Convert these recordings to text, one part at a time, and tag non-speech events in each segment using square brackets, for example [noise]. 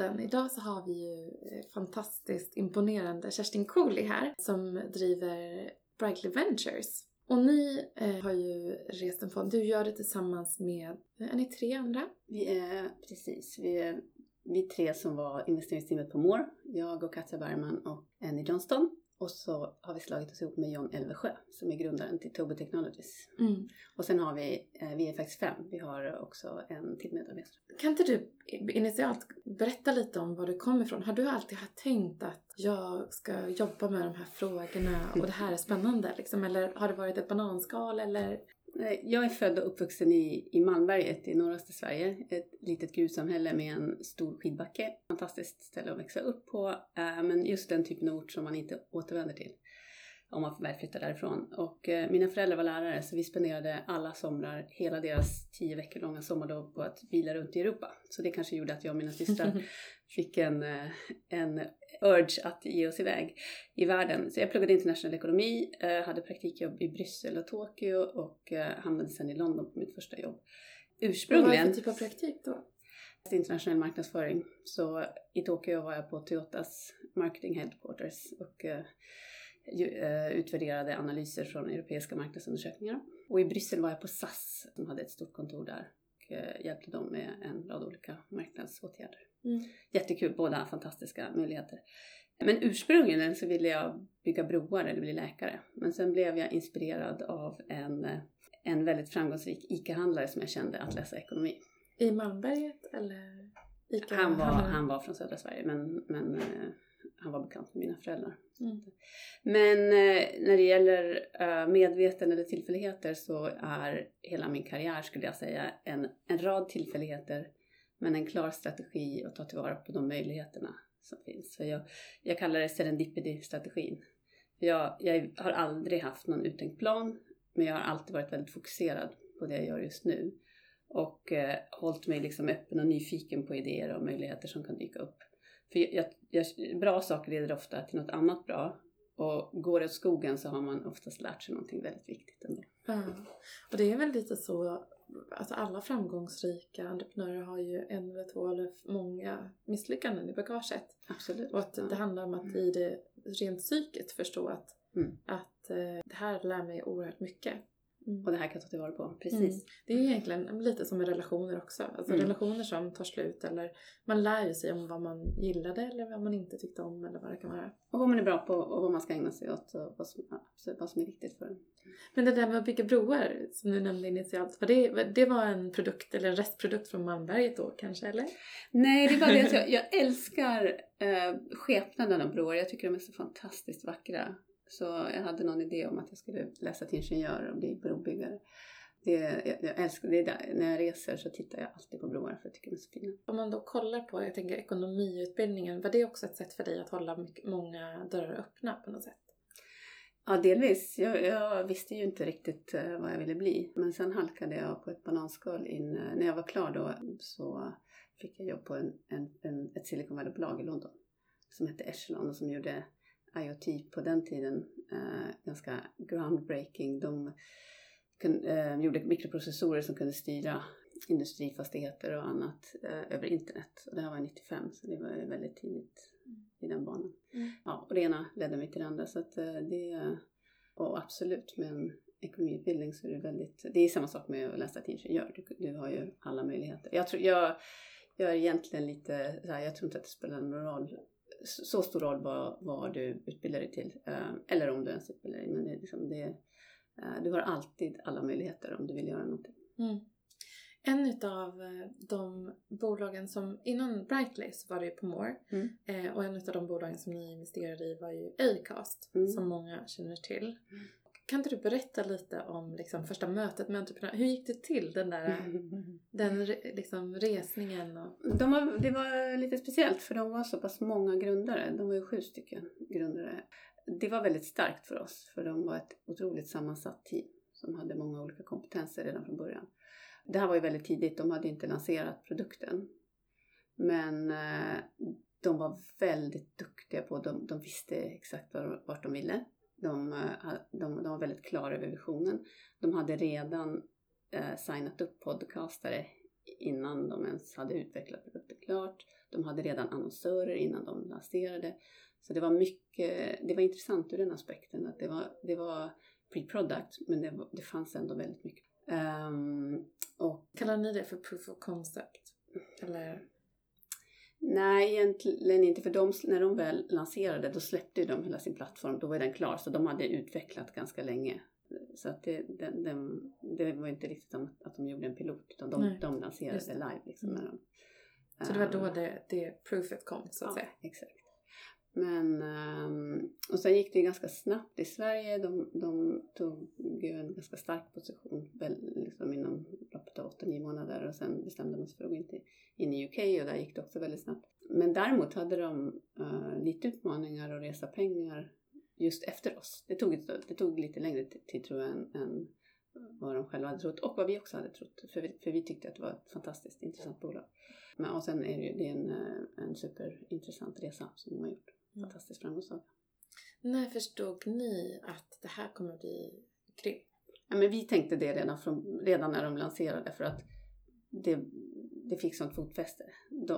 podden. Idag så har vi ju eh, fantastiskt imponerande Kerstin Cooley här som driver Brightly Ventures. Och ni eh, har ju rest en fond. Du gör det tillsammans med, eh, är ni tre andra? Vi är, precis, vi är vi tre som var investeringsteamet på More. Jag och Katja Bergman och Annie Johnston. Och så har vi slagit oss ihop med John Elvesjö som är grundaren till Tobii Technologies. Mm. Och sen har vi, eh, vi är faktiskt fem, vi har också en till medarbetare. Kan inte du initialt berätta lite om var du kommer ifrån? Har du alltid tänkt att jag ska jobba med de här frågorna och det här är spännande liksom? Eller har det varit ett bananskal eller? Jag är född och uppvuxen i, i Malmberget i norraste Sverige. Ett litet gruvsamhälle med en stor skidbacke. Fantastiskt ställe att växa upp på. Eh, men just den typen av ort som man inte återvänder till om man väl flyttar därifrån. Och eh, mina föräldrar var lärare så vi spenderade alla somrar, hela deras tio veckor långa sommarlov på att bila runt i Europa. Så det kanske gjorde att jag och mina systrar [laughs] fick en, eh, en urge att ge oss iväg i världen. Så jag pluggade internationell ekonomi, eh, hade praktikjobb i Bryssel och Tokyo och eh, hamnade sen i London på mitt första jobb. Ursprungligen... Vad var det för typ av praktik då? internationell marknadsföring. Så i Tokyo var jag på Toyotas marketing headquarters och utvärderade analyser från europeiska marknadsundersökningar. Och i Bryssel var jag på SAS som hade ett stort kontor där och hjälpte dem med en rad olika marknadsåtgärder. Mm. Jättekul, båda fantastiska möjligheter. Men ursprungligen så ville jag bygga broar eller bli läkare. Men sen blev jag inspirerad av en, en väldigt framgångsrik ICA-handlare som jag kände att läsa ekonomi. I Malmberget eller? ICA han, var, han var från södra Sverige men, men eh, han var bekant med mina föräldrar. Mm. Men eh, när det gäller eh, medveten eller tillfälligheter så är hela min karriär skulle jag säga en, en rad tillfälligheter men en klar strategi att ta tillvara på de möjligheterna som finns. Så jag, jag kallar det serendipity-strategin. Jag, jag har aldrig haft någon uttänkt plan men jag har alltid varit väldigt fokuserad på det jag gör just nu och eh, hållit mig liksom öppen och nyfiken på idéer och möjligheter som kan dyka upp. För jag, jag, bra saker leder ofta till något annat bra. Och går det åt skogen så har man oftast lärt sig någonting väldigt viktigt ändå. Mm. Och det är väl lite så, alltså alla framgångsrika entreprenörer har ju en eller två eller många misslyckanden i bagaget. Absolut. Och att det handlar om att i det rent psyket förstå att, Mm. att eh, det här lär mig oerhört mycket. Mm. Och det här kan jag ta tillvara på. Precis. Mm. Det är egentligen lite som med relationer också. Alltså Mm. relationer som tar slut eller man lär ju sig om vad man gillade eller vad man inte tyckte om eller vad det kan vara. Och vad man är bra på och vad man ska ägna sig åt och vad som, vad som är viktigt för en. Men det där med att bygga broar som du nämnde initialt, var det, det var en produkt eller en restprodukt från Malmberget då kanske eller? Nej, det är bara det att jag, [laughs] jag älskar eh, skepnaden av broar. Jag tycker de är så fantastiskt vackra. Så jag hade någon idé om att jag skulle läsa till ingenjör och bli brobyggare. Det, jag, jag älskar det. Där. När jag reser så tittar jag alltid på broar för jag tycker de är så fina. Om man då kollar på, jag tänker ekonomiutbildningen, var det också ett sätt för dig att hålla mycket, många dörrar öppna på något sätt? Ja, delvis. Jag, jag visste ju inte riktigt eh, vad jag ville bli. Men sen halkade jag på ett bananskal in. eh, När jag var klar då så fick jag jobb på en, en, en, ett Silicon Valley-bolag i London som hette Echelon och som gjorde IoT på den tiden eh, ganska groundbreaking. De kun, eh, gjorde mikroprocessorer som kunde styra industrifastigheter och annat eh, över internet. Och det här var 95 så det var väldigt tidigt i den banan. Mm. Ja, och det ena ledde mig till det andra så att eh, det och absolut med en ekonomiutbildning så är det väldigt, det är samma sak med att läsa till ingenjör. Du, du har ju alla möjligheter. Jag tror, jag, jag är egentligen lite så här, jag tror inte att det spelar någon roll så stor roll vad, vad du utbildar dig till. Eh, eller om du ens utbildar dig. Men det, är liksom det, eh, du har alltid alla möjligheter om du vill göra någonting. Mm. En utav eh, de bolagen som, innan Brightly så var det ju på More Mm. och en utav de bolagen som ni investerade i var ju Acast Mm. som många känner till. Kan inte du berätta lite om liksom, första mötet med entreprenörer? Hur gick det till den där [laughs] den liksom, resningen? Och... De var, det var lite speciellt för de var så pass många grundare. De var ju sju stycken grundare. Det var väldigt starkt för oss för de var ett otroligt sammansatt team som hade många olika kompetenser redan från början. Det här var ju väldigt tidigt, de hade inte lanserat produkten. Men eh, de var väldigt duktiga på, de, de visste exakt var- vart de ville. De, eh, de, de var väldigt klara över visionen. De hade redan eh, signat upp podcastare innan de ens hade utvecklat produkten klart. De hade redan annonsörer innan de lanserade. Så det var mycket, det var intressant ur den aspekten att det var, det var pre-product men det, var, det fanns ändå väldigt mycket. Um, och, Kallar ni det för proof of concept? Eller? Nej, egentligen inte. För de, när de väl lanserade då släppte de hela sin plattform. Då var den klar. Så de hade utvecklat ganska länge. Så att det, den, den, det var inte riktigt som att de gjorde en pilot. Utan de, de lanserade live. Liksom, när de, så det var då det, det proofet kom så att ja, säga? exakt. Men, ehm, och sen gick det ganska snabbt i Sverige. De, de tog ju en ganska stark position väl, liksom inom loppet av 8-9 månader och sen bestämde de sig för att gå in, till, in i UK och där gick det också väldigt snabbt. Men däremot hade de uh, lite utmaningar att resa pengar just efter oss. Det tog, det tog lite längre tid tror jag än, än vad de själva hade trott och vad vi också hade trott. För vi, för vi tyckte att det var ett fantastiskt intressant bolag. Men, och sen är det ju det är en, eh, en superintressant resa som de har gjort. Mm. Fantastisk framgångssaga. När förstod ni att det här kommer bli grym? Ja, men vi tänkte det redan, från, redan när de lanserade för att det, det fick sånt fotfäste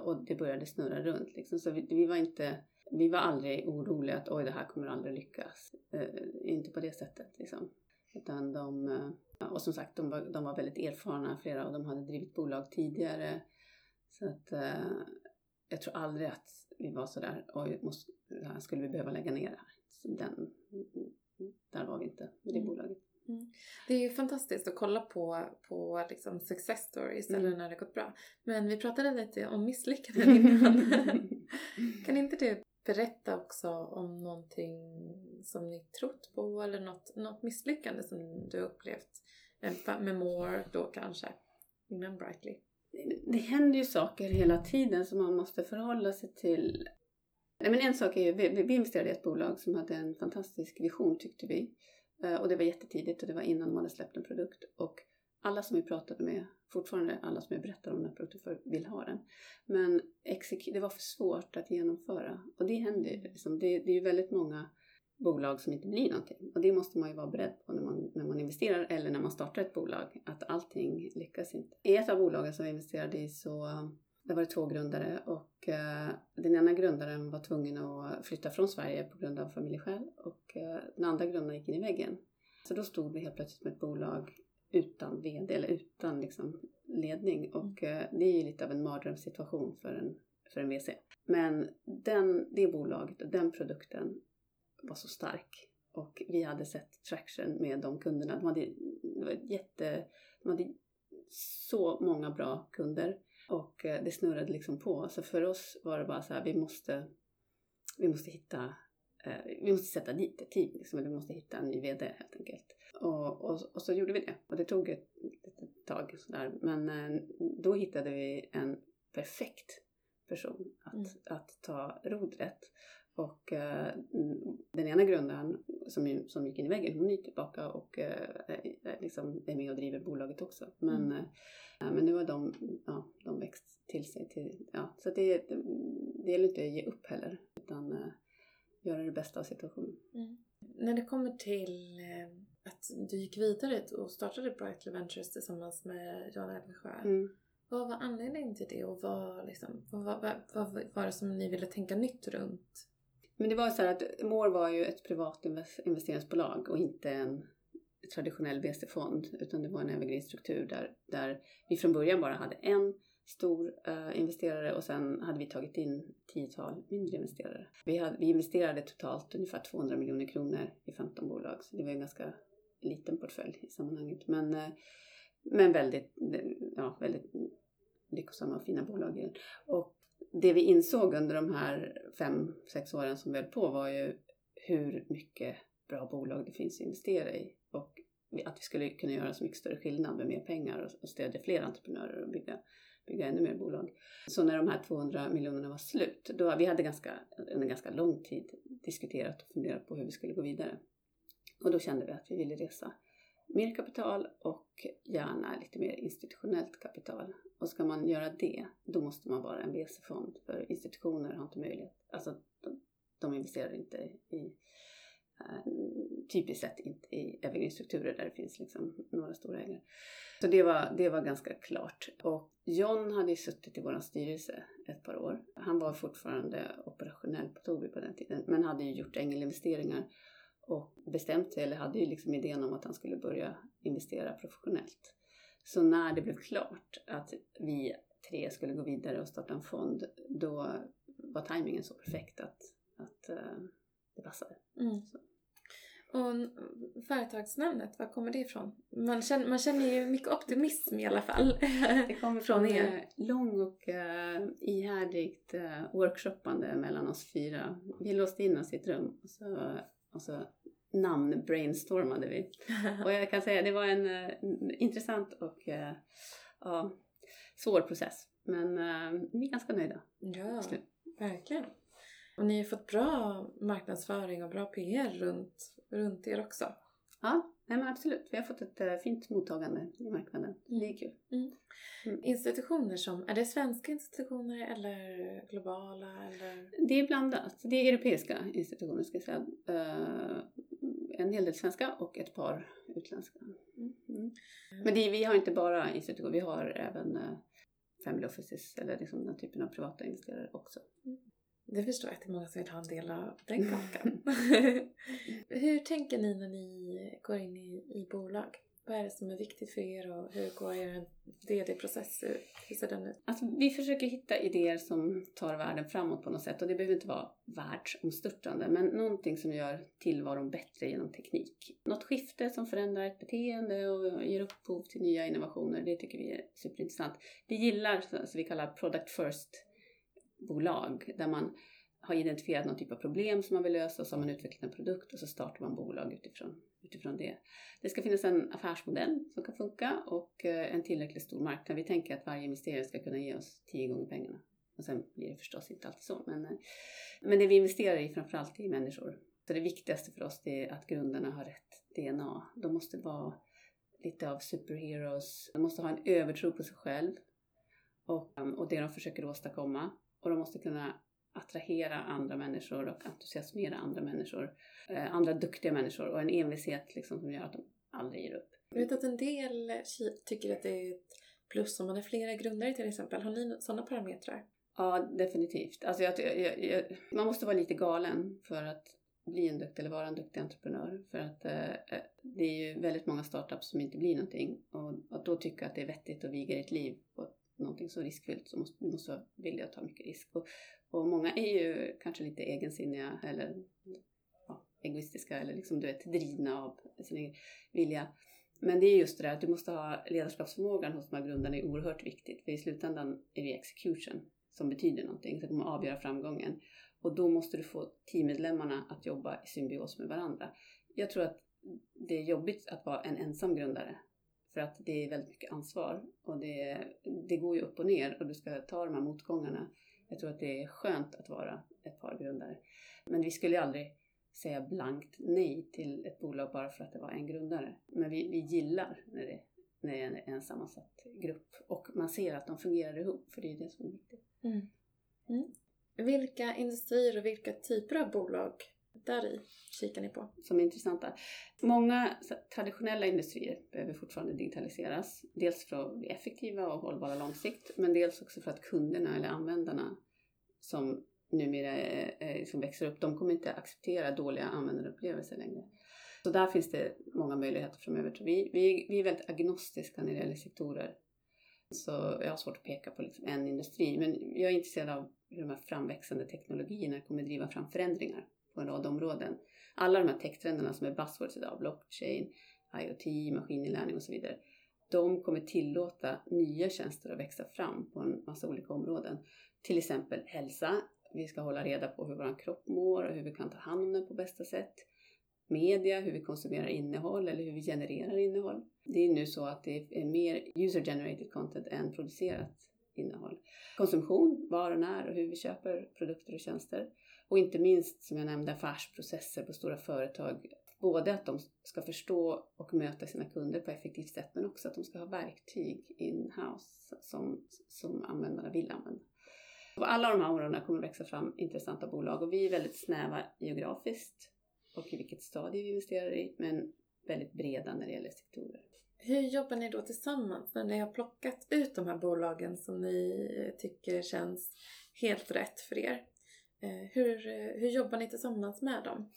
och det började snurra runt. Liksom. Så vi, vi, var inte, vi var aldrig oroliga att oj det här kommer aldrig lyckas. Eh, inte på det sättet liksom. Utan de, eh, och som sagt de var, de var väldigt erfarna, flera av dem hade drivit bolag tidigare. Så att eh, jag tror aldrig att vi var sådär, oj, måste, skulle vi behöva lägga ner det här? Så den, där var vi inte med det mm. bolaget. Mm. Det är ju fantastiskt att kolla på, på liksom success stories mm. eller när det gått bra. Men vi pratade lite om misslyckanden [laughs] innan. kan inte du berätta också om någonting som ni trott på eller något, något misslyckande som du upplevt med More då kanske innan Brightly? Det händer ju saker hela tiden som man måste förhålla sig till. Men en sak är ju, vi, vi investerade i ett bolag som hade en fantastisk vision tyckte vi. Eh, och det var jättetidigt och det var innan de hade släppt en produkt. Och alla som vi pratade med, fortfarande alla som jag berättar om den här produkten för, vill ha den. Men det var för svårt att genomföra. Och det händer ju. Liksom. Det, det är ju väldigt många bolag som inte blir någonting. Och det måste man ju vara beredd på när man, när man investerar eller när man startar ett bolag. Att allting lyckas inte. I ett av bolagen som vi investerade i så där var det två grundare och eh, den ena grundaren var tvungen att flytta från Sverige på grund av familjeskäl och eh, den andra grundaren gick in i väggen. Så då stod vi helt plötsligt med ett bolag utan VD eller utan liksom, ledning och eh, det är ju lite av en mardrömssituation för en, för en VC. Men den, det bolaget och den produkten var så stark och vi hade sett traction med de kunderna. De hade, jätte, de hade så många bra kunder och eh, det snurrade liksom på. Så för oss var det bara så här, vi måste, vi måste hitta, eh, vi måste sätta dit ett team, liksom, vi måste hitta en ny VD helt enkelt. Och, och, och så gjorde vi det. Och det tog ett litet tag sådär. Men eh, då hittade vi en perfekt person att, mm. att ta rodret. Och eh, den ena grundaren som, som gick in i väggen, hon är tillbaka och eh, liksom är med och driver bolaget också. Men, mm. eh, men nu har de, ja, de växt till sig. Till, ja, så det, det gäller inte att ge upp heller, utan eh, göra det bästa av situationen. Mm. När det kommer till eh, att du gick vidare och startade Brightly Ventures tillsammans med Jan Elvesjö. Mm. Vad var anledningen till det och vad, liksom, vad, vad, vad, vad var det som ni ville tänka nytt runt? Men det var så här att Mår var ju ett privat investeringsbolag och inte en traditionell VC-fond utan det var en evergreen struktur där, där vi från början bara hade en stor uh, investerare och sen hade vi tagit in tiotal mindre investerare. Vi, hade, vi investerade totalt ungefär 200 miljoner kronor i 15 bolag så det var en ganska liten portfölj i sammanhanget men, uh, men väldigt, ja, väldigt lyckosamma och fina bolag. Och det vi insåg under de här fem, sex åren som vi höll på var ju hur mycket bra bolag det finns att investera i och att vi skulle kunna göra så mycket större skillnad med mer pengar och stödja fler entreprenörer och bygga, bygga ännu mer bolag. Så när de här 200 miljonerna var slut, då vi hade ganska, under ganska lång tid diskuterat och funderat på hur vi skulle gå vidare. Och då kände vi att vi ville resa mer kapital och gärna lite mer institutionellt kapital. Och ska man göra det, då måste man vara en VC-fond för institutioner har inte möjlighet. Alltså de, de investerar inte i eh, typiskt sett inte i evergreen-strukturer där det finns liksom några stora ägare. Så det var, det var ganska klart. Och John hade ju suttit i vår styrelse ett par år. Han var fortfarande operationell på Tobii på den tiden, men hade ju gjort ängelinvesteringar och bestämt sig, eller hade ju liksom idén om att han skulle börja investera professionellt. Så när det blev klart att vi tre skulle gå vidare och starta en fond, då var tajmingen så perfekt att, att uh, det passade. Mm. Och företagsnamnet, var kommer det ifrån? Man känner, man känner ju mycket optimism i alla fall. [laughs] Det kommer från er. lång och uh, ihärdigt uh, workshoppande mellan oss fyra. Vi låste in oss i ett rum och så, och så namn brainstormade vi. [laughs] Och jag kan säga det var en uh, intressant och uh, svår process. Men uh, vi är ganska nöjda. Ja, verkligen. Och ni har fått bra marknadsföring och bra PR runt, runt er också. Ja, nej men absolut. Vi har fått ett uh, fint mottagande i marknaden. Det är kul. Mm. Mm. Institutioner som, är det svenska institutioner eller globala? Eller? Det är blandat. Det är europeiska institutioner ska jag säga. Uh, en hel del svenska och ett par utländska. Mm. mm. Men det, vi har inte bara institutioner, vi har även uh, family offices eller liksom den typen av privata investerare också. Mm. Det förstår jag att det är många som vill ha en del av den kakan. [laughs] hur tänker ni när ni går in i, i bolag? Vad är det som är viktigt för er och hur går er DD-process ut? Hur ser den ut? Alltså, vi försöker hitta idéer som tar världen framåt på något sätt och det behöver inte vara världsomstörtande men någonting som gör tillvaron bättre genom teknik. Något skifte som förändrar ett beteende och ger upphov till nya innovationer, det tycker vi är superintressant. Vi gillar så vi kallar product first bolag där man har identifierat någon typ av problem som man vill lösa och så har man utvecklat en produkt och så startar man bolag utifrån, utifrån det. Det ska finnas en affärsmodell som kan funka och eh, en tillräckligt stor marknad. Vi tänker att varje investerare ska kunna ge oss tio gånger pengarna. Och sen blir det förstås inte alltid så. Men, eh, men det vi investerar i framförallt är människor. Så det viktigaste för oss är att grundarna har rätt DNA. De måste vara lite av superheroes. De måste ha en övertro på sig själv och, och det de försöker åstadkomma. Och de måste kunna attrahera andra människor och entusiasmera andra människor. Eh, andra duktiga människor och en envishet liksom som gör att de aldrig ger upp. Jag vet att en del tycker att det är ett plus om man är flera grundare till exempel. Har ni sådana parametrar? Ja, definitivt. Alltså jag, jag, jag, man måste vara lite galen för att bli en duktig eller vara en duktig entreprenör. För att eh, eh det är ju väldigt många startups som inte blir någonting. Och att då tycka att det är vettigt att viga ett liv på någonting så riskfyllt så måste du måste vara villig att ta mycket risk. Och, och många är ju kanske lite egensinniga eller ja, egoistiska eller liksom du vet drivna av sin egen vilja. Men det är just det där att du måste ha ledarskapsförmågan hos de här grundarna är oerhört viktigt. För i slutändan är det execution som betyder någonting, som kommer avgöra framgången. Och då måste du få teammedlemmarna att jobba i symbios med varandra. Jag tror att det är jobbigt att vara en ensam grundare för att det är väldigt mycket ansvar och det, det går ju upp och ner och du ska ta de här motgångarna. Jag tror att det är skönt att vara ett par grundare. Men vi skulle ju aldrig säga blankt nej till ett bolag bara för att det var en grundare. Men vi, vi gillar när det, när det är en sammansatt grupp och man ser att de fungerar ihop, för det är det som är viktigt. Mm. Mm. Vilka industrier och vilka typer av bolag där i kikar ni på? Som är intressanta. Många traditionella industrier behöver fortfarande digitaliseras. Dels för att bli effektiva och hållbara långsikt, men dels också för att kunderna eller användarna som numera eh, eh, som växer upp, de kommer inte acceptera dåliga användarupplevelser längre. Så där finns det många möjligheter framöver. Vi, vi, vi är väldigt agnostiska när det gäller sektorer. Så jag har svårt att peka på liksom en industri, men jag är intresserad av hur de här framväxande teknologierna kommer driva fram förändringar på en rad områden. Alla de här techtrenderna som är buzzwords idag, blockchain, IoT, maskininlärning och så vidare, de kommer tillåta nya tjänster att växa fram på en massa olika områden. Till exempel hälsa. Vi ska hålla reda på hur vår kropp mår och hur vi kan ta hand om den på bästa sätt. Media, hur vi konsumerar innehåll eller hur vi genererar innehåll. Det är nu så att det är mer user-generated content än producerat innehåll. Konsumtion, var och när och hur vi köper produkter och tjänster. Och inte minst, som jag nämnde, affärsprocesser på stora företag. Både att de ska förstå och möta sina kunder på effektivt sätt, men också att de ska ha verktyg in-house som, som användarna vill använda. På alla de här områdena kommer det växa fram intressanta bolag och vi är väldigt snäva geografiskt. och i vilket stadie vi investerar i, men väldigt breda när det gäller sektorer. Hur jobbar ni då tillsammans när ni har plockat ut de här bolagen som ni tycker känns helt rätt för er? Eh, hur, hur jobbar ni tillsammans med dem?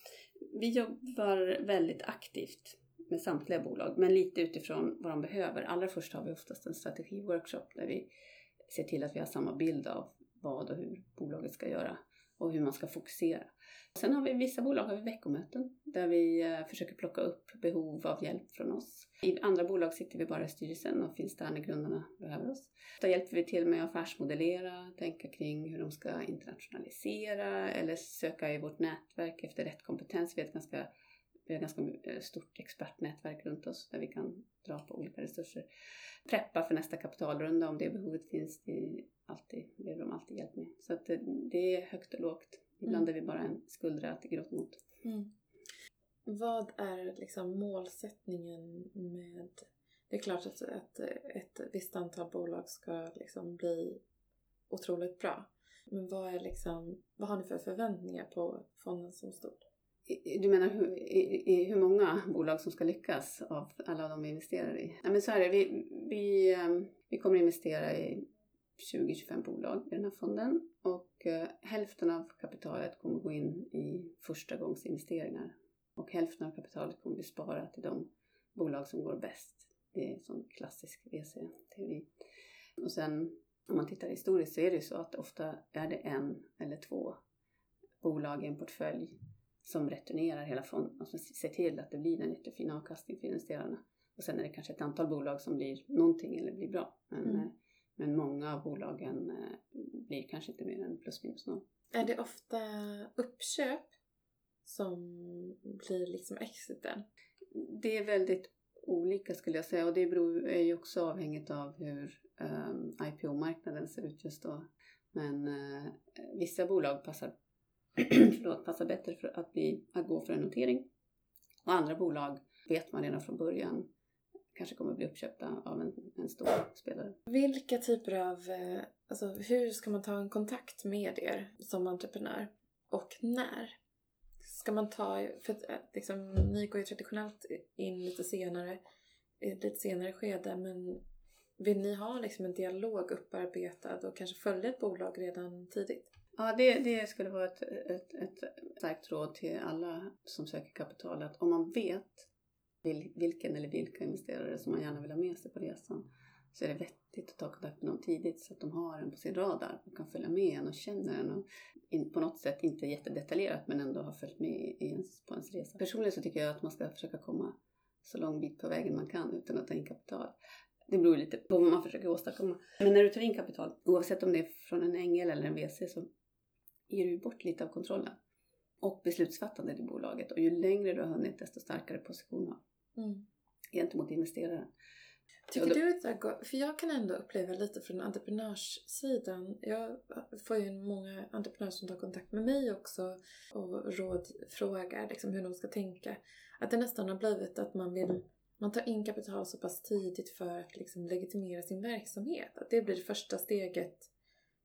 Vi jobbar väldigt aktivt med samtliga bolag, men lite utifrån vad de behöver. Allra först har vi oftast en strategiworkshop där vi ser till att vi har samma bild av vad och hur bolaget ska göra och hur man ska fokusera. Sen har vi vissa bolag har vi veckomöten där vi eh, försöker plocka upp behov av hjälp från oss. I andra bolag sitter vi bara i styrelsen och finns där när grundarna behöver oss. Då hjälper vi till med att affärsmodellera, tänka kring hur de ska internationalisera eller söka i vårt nätverk efter rätt kompetens. Vi har ett ganska, vi har ett ganska eh, stort expertnätverk runt oss där vi kan dra på olika resurser. Preppa för nästa kapitalrunda om det behovet finns. Det alltid, behöver de alltid hjälp med. Så att det, det är högt och lågt. Ibland mm. är vi bara en skuldra att gråta mot. Mm. Vad är liksom målsättningen med... Det är klart att ett, ett visst antal bolag ska liksom bli otroligt bra. Men vad, är liksom, vad har ni för förväntningar på fonden som stort? Du menar hur, i, hur många bolag som ska lyckas av alla de vi investerar i? Nej, men så är det. Vi, vi, ehm, vi kommer investera i 20-25 bolag i den här fonden och eh, hälften av kapitalet kommer gå in i första gångs investeringar och hälften av kapitalet kommer vi spara till de bolag som går bäst. Det är en sån klassisk VC-teori. Och sen om man tittar historiskt så är det ju så att ofta är det en eller två bolag i en portfölj som returnerar hela fonden och som ser till att det blir en jättefin avkastning för investerarna. Och sen är det kanske ett antal bolag som blir någonting eller blir bra. Men, mm. Eh, men många av bolagen eh, blir kanske inte mer än plus minus noll. Är det ofta uppköp som blir liksom exiten? Det är väldigt olika skulle jag säga och det beror, är ju också avhängigt av hur um, ehm, IPO-marknaden ser ut just då. Men uh, vissa bolag passar, [clears throat] förlåt, passar bättre för att, bli, att gå för en notering och andra bolag vet man redan från början kanske kommer bli uppköpta av en, en stor spelare. Vilka typer av, eh, alltså hur ska man ta en kontakt med er som entreprenör? Och när? Ska man ta, för eh, liksom, ni går ju traditionellt in lite senare, i ett lite senare skede, men vill ni ha liksom en dialog upparbetad och kanske följa ett bolag redan tidigt? Ja, det, det skulle vara ett, ett, ett starkt råd till alla som söker kapital att om man vet vilken eller vilka investerare som man gärna vill ha med sig på resan så är det vettigt att ta kontakt med dem tidigt så att de har en på sin radar och kan följa med en och känner en och in, på något sätt inte jättedetaljerat men ändå har följt med i ens, på ens resa. Personligen så tycker jag att man ska försöka komma så lång bit på vägen man kan utan att ta in kapital. Det beror lite på vad man försöker åstadkomma. Men när du tar in kapital, oavsett om det är från en ängel eller en VC, så ger du bort lite av kontrollen och beslutsfattandet i bolaget. Och ju längre du har hunnit, desto starkare position har mm. gentemot investeraren. Tycker du att det är För jag kan ändå uppleva lite från entreprenörssidan. Jag får ju många entreprenörer som tar kontakt med mig också och rådfrågar liksom hur de ska tänka. Att det nästan har blivit att man vill man tar in kapital så pass tidigt för att liksom legitimera sin verksamhet. Att det blir det första steget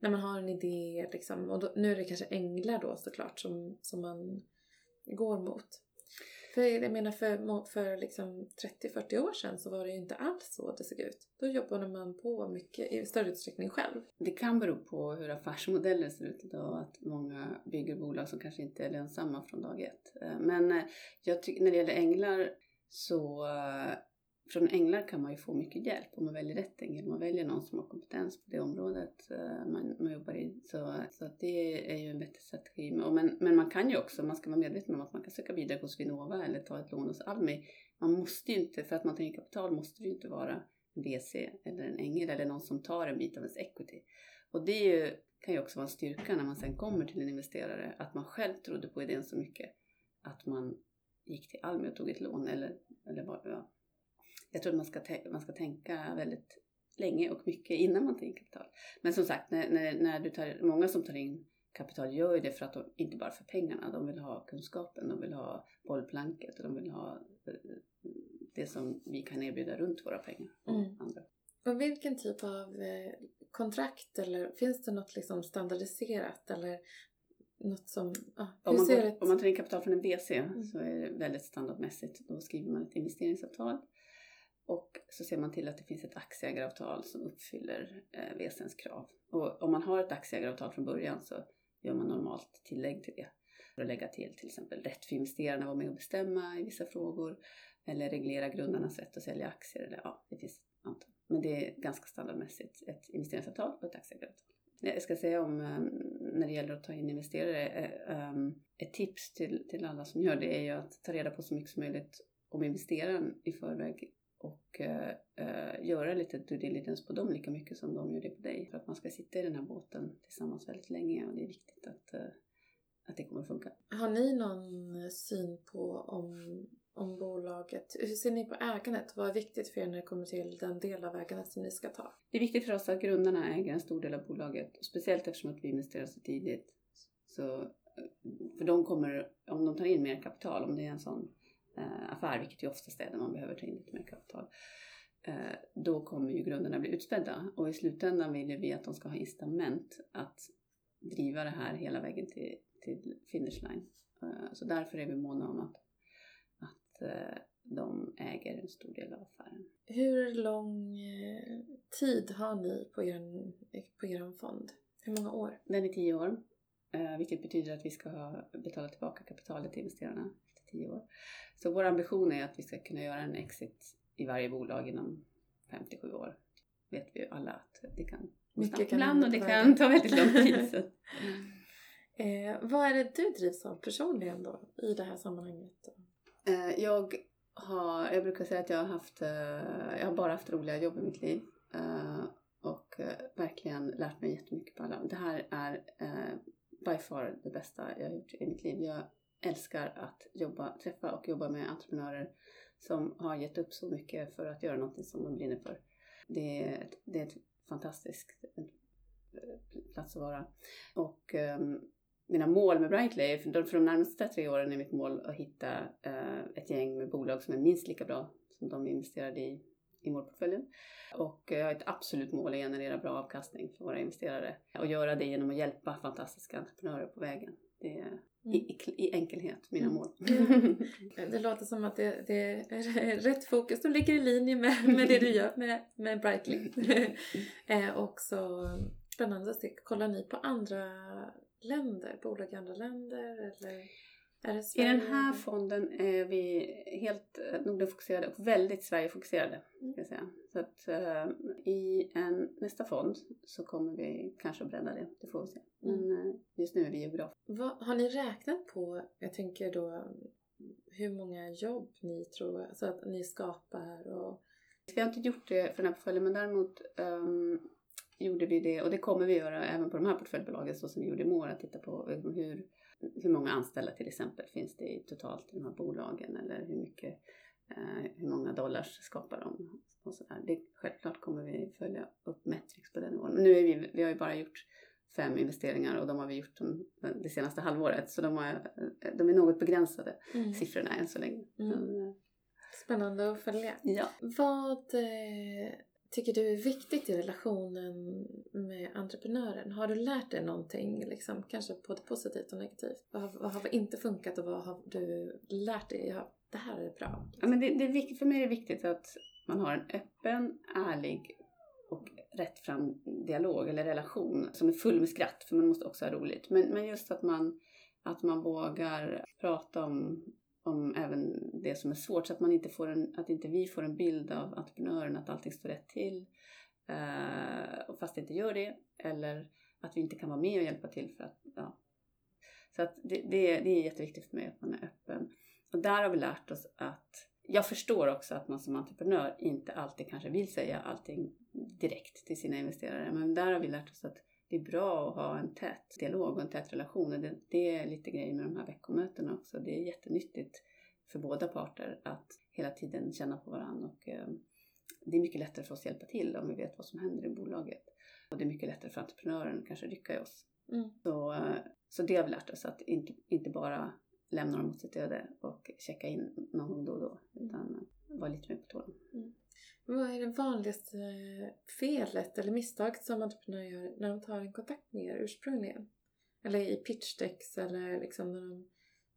när man har en idé. Liksom. Och då, nu är det kanske änglar då såklart som, som man går mot. För jag menar för, för liksom 30-40 år sedan så var det ju inte alls så det såg ut. Då jobbade man på mycket i större utsträckning själv. Det kan bero på hur affärsmodellen ser ut idag. Att många bygger bolag som kanske inte är lönsamma från dag ett. Eh, men eh, jag tycker när det gäller änglar så eh, från änglar kan man ju få mycket hjälp om man väljer rätt ängel. Man väljer någon som har kompetens på det området eh, man, man jobbar i. Så, så att det är ju en bättre strategi. Men, men man kan ju också, man ska vara medveten om att man kan söka bidrag hos Vinnova eller ta ett lån hos Almi. Man måste ju inte, för att man tar in kapital måste det ju inte vara en VC eller en ängel eller någon som tar en bit av ens equity. Och det ju, kan ju också vara en styrka när man sen kommer till en investerare, att man själv trodde på idén så mycket att man gick till Almi och tog ett lån eller, eller vad, ja, jag tror att man ska, man ska tänka väldigt länge och mycket innan man tar in kapital. Men som sagt, när, när, när du tar, många som tar in kapital gör ju det för att de, inte bara för pengarna, de vill ha kunskapen, de vill ha bollplanket och de vill ha eh, det som vi kan erbjuda runt våra pengar. Och, mm. andra. och vilken typ av eh, kontrakt eller finns det något liksom standardiserat eller något som... Ja, Om man, går, ett... om man tar in kapital från en VC så är det väldigt standardmässigt. Då skriver man ett investeringsavtal och så ser man till att det finns ett aktieägaravtal som uppfyller eh, VSNs krav. Och om man har ett aktieägaravtal från början så gör man normalt tillägg till det. För att lägga till till exempel rätt för investerarna att vara med och bestämma i vissa frågor eller reglera grundarnas rätt att sälja aktier. Eller, ja, det finns ett antal. Men det är ganska standardmässigt ett investeringsavtal och ett aktieägaravtal. Jag ska säga om ehm, när det gäller att ta in investerare, eh, ehm, ett tips till, till alla som gör det är ju att ta reda på så mycket som möjligt om investeraren i förväg och uh, uh, göra lite due diligence på dem lika mycket som de gör det på dig. För att man ska sitta i den här båten tillsammans väldigt länge och det är viktigt att, uh, att det kommer att funka. Har ni någon syn på om, om bolaget, hur ser ni på ägandet? Vad är viktigt för er när det kommer till den del av ägandet som ni ska ta? Det är viktigt för oss att grundarna äger en stor del av bolaget. Speciellt eftersom att vi investerar så tidigt. Så, för de kommer, om de tar in mer kapital, om det är en sån eh, affär, vilket ju oftast är där man behöver ta in lite mer kapital. Eh, då kommer ju grundarna bli utspädda. Och i slutändan vill vi att de ska ha incitament att driva det här hela vägen till, till finish line. Eh, så därför är vi måna om att, att eh, de äger en stor del av affären. Hur lång eh, tid har ni på er, på er fond? Hur många år? Den är tio år, eh, vilket betyder att vi ska ha betalat tillbaka kapitalet till investerarna tio år. Så vår ambition är att vi ska kunna göra en exit i varje bolag inom 57 år. vet vi ju alla att det kan gå snabbt ibland och det kan ta väldigt lång tid. Så. [laughs] Eh, vad är det du drivs av personligen då i det här sammanhanget? Eh, jag, har, jag brukar säga att jag har, haft, eh, jag har bara haft roliga jobb i mitt liv. Eh, och eh, verkligen lärt mig jättemycket på alla. Det här är eh, by far det bästa jag har gjort i mitt liv. Jag älskar att jobba, träffa och jobba med entreprenörer som har gett upp så mycket för att göra någonting som de brinner för. Det är, ett- det är ett fantastiskt eh, plats att vara. Och um, mina mål med Brightly, för de, för de närmaste tre åren är mitt mål att hitta uh, ett gäng med bolag som är minst lika bra som de vi investerade i i målportföljen. Och eh, jag har ett absolut mål att generera bra avkastning för våra investerare och göra det genom att hjälpa fantastiska entreprenörer på vägen. Det är i, i, i enkelhet mina Mm. mål. Det låter som att det, det är [laughs] rätt fokus. De ligger i linje med, med det du gör med, med Brightly. [laughs] eh, och så spännande att se. Kollar ni på andra länder? Bolag i andra länder? Eller I den här fonden är vi helt eh, Nordenfokuserade och väldigt Sverigefokuserade. Mm. Ska säga. Så att eh, i en, nästa fond så kommer vi kanske att bredda det. Det får vi se. Men eh, just nu är vi geograf. Vad, har ni räknat på, jag tänker då, hur många jobb ni tror alltså att ni skapar och Vi har inte gjort det för den här portföljen men däremot ehm, gjorde vi det och det kommer vi göra även på de här portföljbolagen så som vi gjorde i. Att titta på hur, hur många anställda till exempel finns det i totalt i de här bolagen eller hur mycket eh, hur många dollars skapar de och sådär. Det, självklart kommer vi följa upp metrics på den nivån. Men nu är vi, vi har ju bara gjort fem investeringar och de har vi gjort de, det senaste halvåret så de, har, de är något begränsade siffrorna än så länge. Mm. Eh, Spännande att följa. ja. Vad eh, tycker du är viktigt i relationen med entreprenören? Har du lärt dig någonting, liksom, kanske både positivt och negativt? Vad har, vad har inte funkat och vad har du lärt dig? Ja, det här är bra. Ja, men det, det är viktigt, för mig är det viktigt att man har en öppen, ärlig och rättfram dialog eller relation som är full med skratt, för man måste också ha roligt. Men, men just att man, att man vågar prata om, om även det som är svårt så att, man inte får en, att inte vi får en bild av entreprenören att allting står rätt till eh, fast det inte gör det. Eller att vi inte kan vara med och hjälpa till för att, ja. Så att det, det, det är jätteviktigt för mig att man är öppen. Och där har vi lärt oss att jag förstår också att man som entreprenör inte alltid kanske vill säga allting direkt till sina investerare. Men där har vi lärt oss att det är bra att ha en tät dialog och en tät relation. Och det, det är lite grejer med de här veckomötena också. Det är jättenyttigt för båda parter att hela tiden känna på varandra. Och, eh, det är mycket lättare för oss att hjälpa till om vi vet vad som händer i bolaget. Och det är mycket lättare för entreprenören att kanske rycka i oss. Mm. Så, eh, så det har vi lärt oss att inte, inte bara lämna dem åt sitt öde och checka in någon gång då och då. Utan vara lite mer på tårna. Vad är det vanligaste felet eller misstaget som entreprenörer gör när de tar en kontakt med er ursprungligen? Eller i pitchdecks eller liksom när de,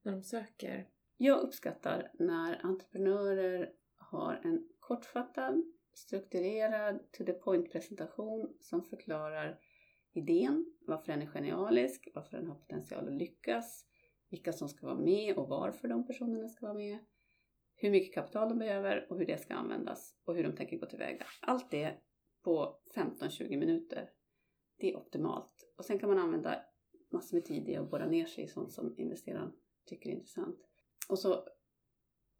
när de söker? Jag uppskattar när entreprenörer har en kortfattad, strukturerad, to the point presentation som förklarar idén, varför den är genialisk, varför den har potential att lyckas, vilka som ska vara med och varför de personerna ska vara med, hur mycket kapital de behöver och hur det ska användas och hur de tänker gå tillväga. Allt det på 15-20 minuter. Det är optimalt. Och sen kan man använda massor med tid i att borra ner sig i sånt som investeraren tycker är intressant. Och så,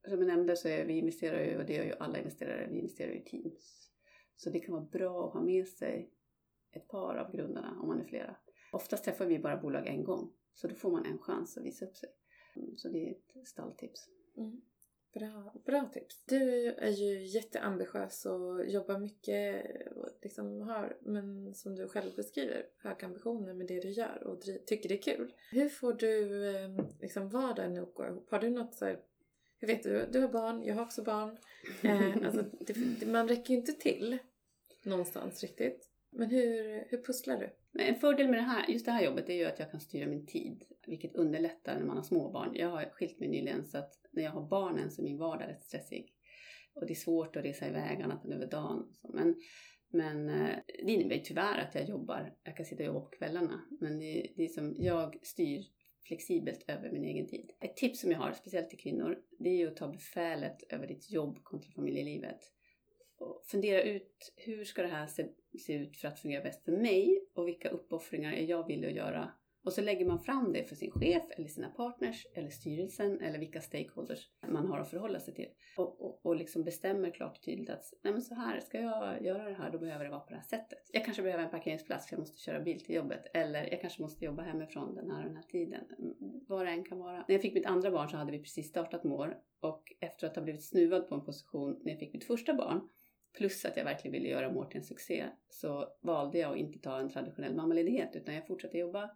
som jag nämnde, så är vi investerar ju, och det gör ju alla investerare, vi investerar ju i teams. Så det kan vara bra att ha med sig ett par av grundarna om man är flera. Oftast träffar vi bara bolag en gång, så då får man en chans att visa upp sig. Så det är ett stalltips. Mm. Bra, bra tips. Du är ju jätteambitiös och jobbar mycket och liksom har, men som du själv beskriver, höga ambitioner med det du gör och tycker det är kul. Hur får du eh, liksom vardagen att gå ihop? Har du något så här, hur vet du, du har barn, jag har också barn. Eh, [laughs] alltså, det, man räcker ju inte till någonstans riktigt. Men hur, hur pusslar du? En fördel med det här, just det här jobbet är ju att jag kan styra min tid, vilket underlättar när man har småbarn. Jag har skilt mig nyligen så att när jag har barnen så är min vardag rätt stressig. Och det är svårt att resa iväg annat än över dagen. Men, men eh, det innebär tyvärr att jag jobbar, jag kan sitta och jobba på kvällarna. Men det, det är som, jag styr flexibelt över min egen tid. Ett tips som jag har, speciellt till kvinnor, det är ju att ta befälet över ditt jobb kontra familjelivet. Och fundera ut hur ska det här se, se ut för att fungera bäst för mig och vilka uppoffringar är jag villig att göra och så lägger man fram det för sin chef eller sina partners eller styrelsen eller vilka stakeholders man har att förhålla sig till. Och, och, och liksom bestämmer klart och tydligt att nej men så här, ska jag göra det här då behöver det vara på det här sättet. Jag kanske behöver en parkeringsplats för jag måste köra bil till jobbet. Eller jag kanske måste jobba hemifrån den här och den här tiden. Vad det än kan vara. När jag fick mitt andra barn så hade vi precis startat Mår och efter att ha blivit snuvad på en position när jag fick mitt första barn plus att jag verkligen ville göra Mår till en succé så valde jag att inte ta en traditionell mammaledighet utan jag fortsatte jobba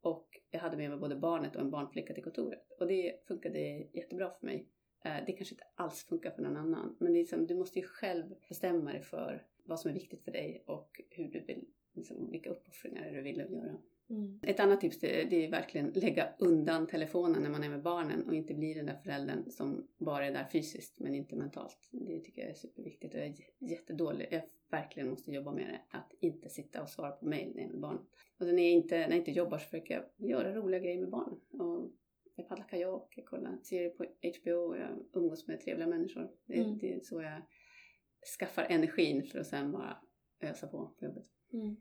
och jag hade med mig både barnet och en barnflicka till kontoret. Och det funkade jättebra för mig. Eh, det kanske inte alls funkar för någon annan. Men det är liksom, du måste ju själv bestämma dig för vad som är viktigt för dig och hur du vill, liksom, vilka uppoffringar du vill göra. Mm. Ett annat tips det, är verkligen lägga undan telefonen när man är med barnen och inte bli den där föräldern som bara är där fysiskt men inte mentalt. Det tycker jag är superviktigt och jag är jättedålig. Jag verkligen måste jobba med det. Att inte sitta och svara på mail när jag är med barnen. Och när jag inte, när jag inte jobbar så försöker jag göra roliga grejer med barnen. Och jag paddlar kajak, jag kollar serier på HBO och jag umgås med trevliga människor. Det, mm. det är så jag skaffar energin för att sen bara ösa på på jobbet. Mm.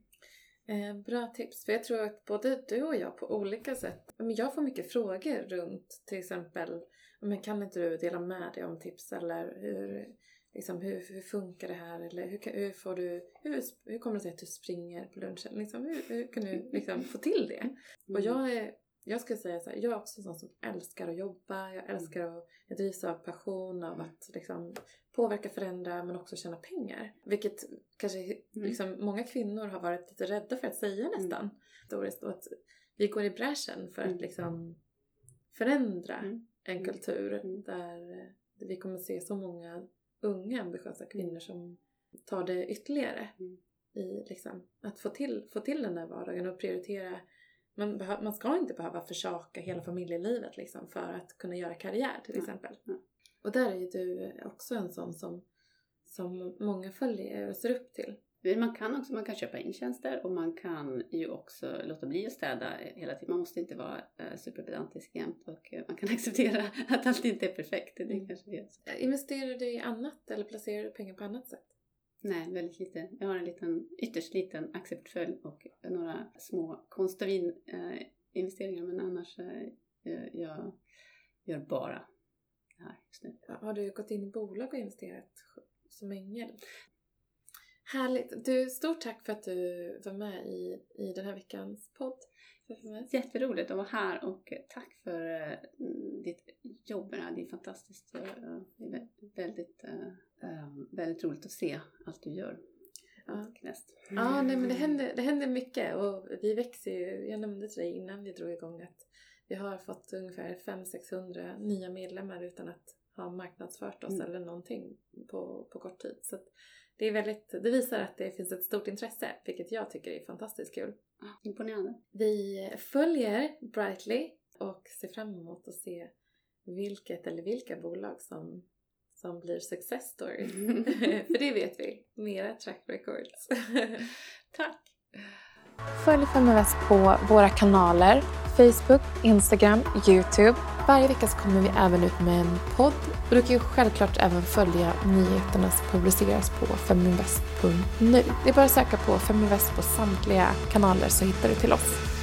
Eh, bra tips. För jag tror att både du och jag på olika sätt, men jag får mycket frågor runt till exempel, men kan inte du dela med dig om tips eller hur, liksom, hur, hur funkar det här eller hur, hur får du, hur, hur kommer det sig att du springer på lunchen? Liksom, hur, hur kan du liksom få till det? Och mm. jag är jag skulle säga så här, jag är också en sån som älskar att jobba. Jag mm. älskar att, jag drivs av passion av mm. att liksom påverka, förändra men också tjäna pengar. Vilket kanske mm. liksom, många kvinnor har varit lite rädda för att säga nästan. Mm. att vi går i bräschen för att liksom förändra mm. en kultur där vi kommer se så många unga ambitiösa kvinnor som tar det ytterligare. I liksom, att få till, få till den där vardagen och prioritera man, man ska inte behöva försaka hela familjelivet liksom för att kunna göra karriär till exempel. Ja. Och där är ju du också en sån som, som många följer och ser upp till. Man kan också man kan köpa in tjänster och man kan ju också låta bli att städa hela tiden. Man måste inte vara uh, superpedantisk jämt och uh, man kan [laughs] acceptera att allt inte är perfekt. Det är mm. kanske det. Investerar du i annat eller placerar du pengar på annat sätt? Nej, väldigt lite. Jag har en liten, ytterst liten aktieportfölj och några små konstavin eh, investeringar men annars eh, jag gör bara det här just nu. Har du gått in i bolag och investerat som ängel? Härligt! Du, stort tack för att du var med i, i den här veckans podd. Jätteroligt att vara här och tack för uh, ditt jobb med det här. Det är fantastiskt. Det är väldigt, uh, väldigt roligt att se allt du gör. Ja, Knäst. ja nej, men det händer, det händer mycket och vi växer ju. Jag nämnde till dig innan vi drog igång att vi har fått ungefär 500-600 nya medlemmar utan att har marknadsfört oss mm. eller någonting på, på kort tid. Så det, är väldigt, det visar att det finns ett stort intresse, vilket jag tycker är fantastiskt kul. Imponerande. Vi följer Brightly och ser fram emot att se vilket eller vilka bolag som, som blir success story. [laughs] För det vet vi, mera track records. [laughs] Tack! Följ Feminvest på våra kanaler Facebook, Instagram, Youtube. Varje vecka så kommer vi även ut med en podd och du kan ju självklart även följa nyheterna som publiceras på feminvest.nu. Det är bara att söka på Feminvest på samtliga kanaler så hittar du till oss.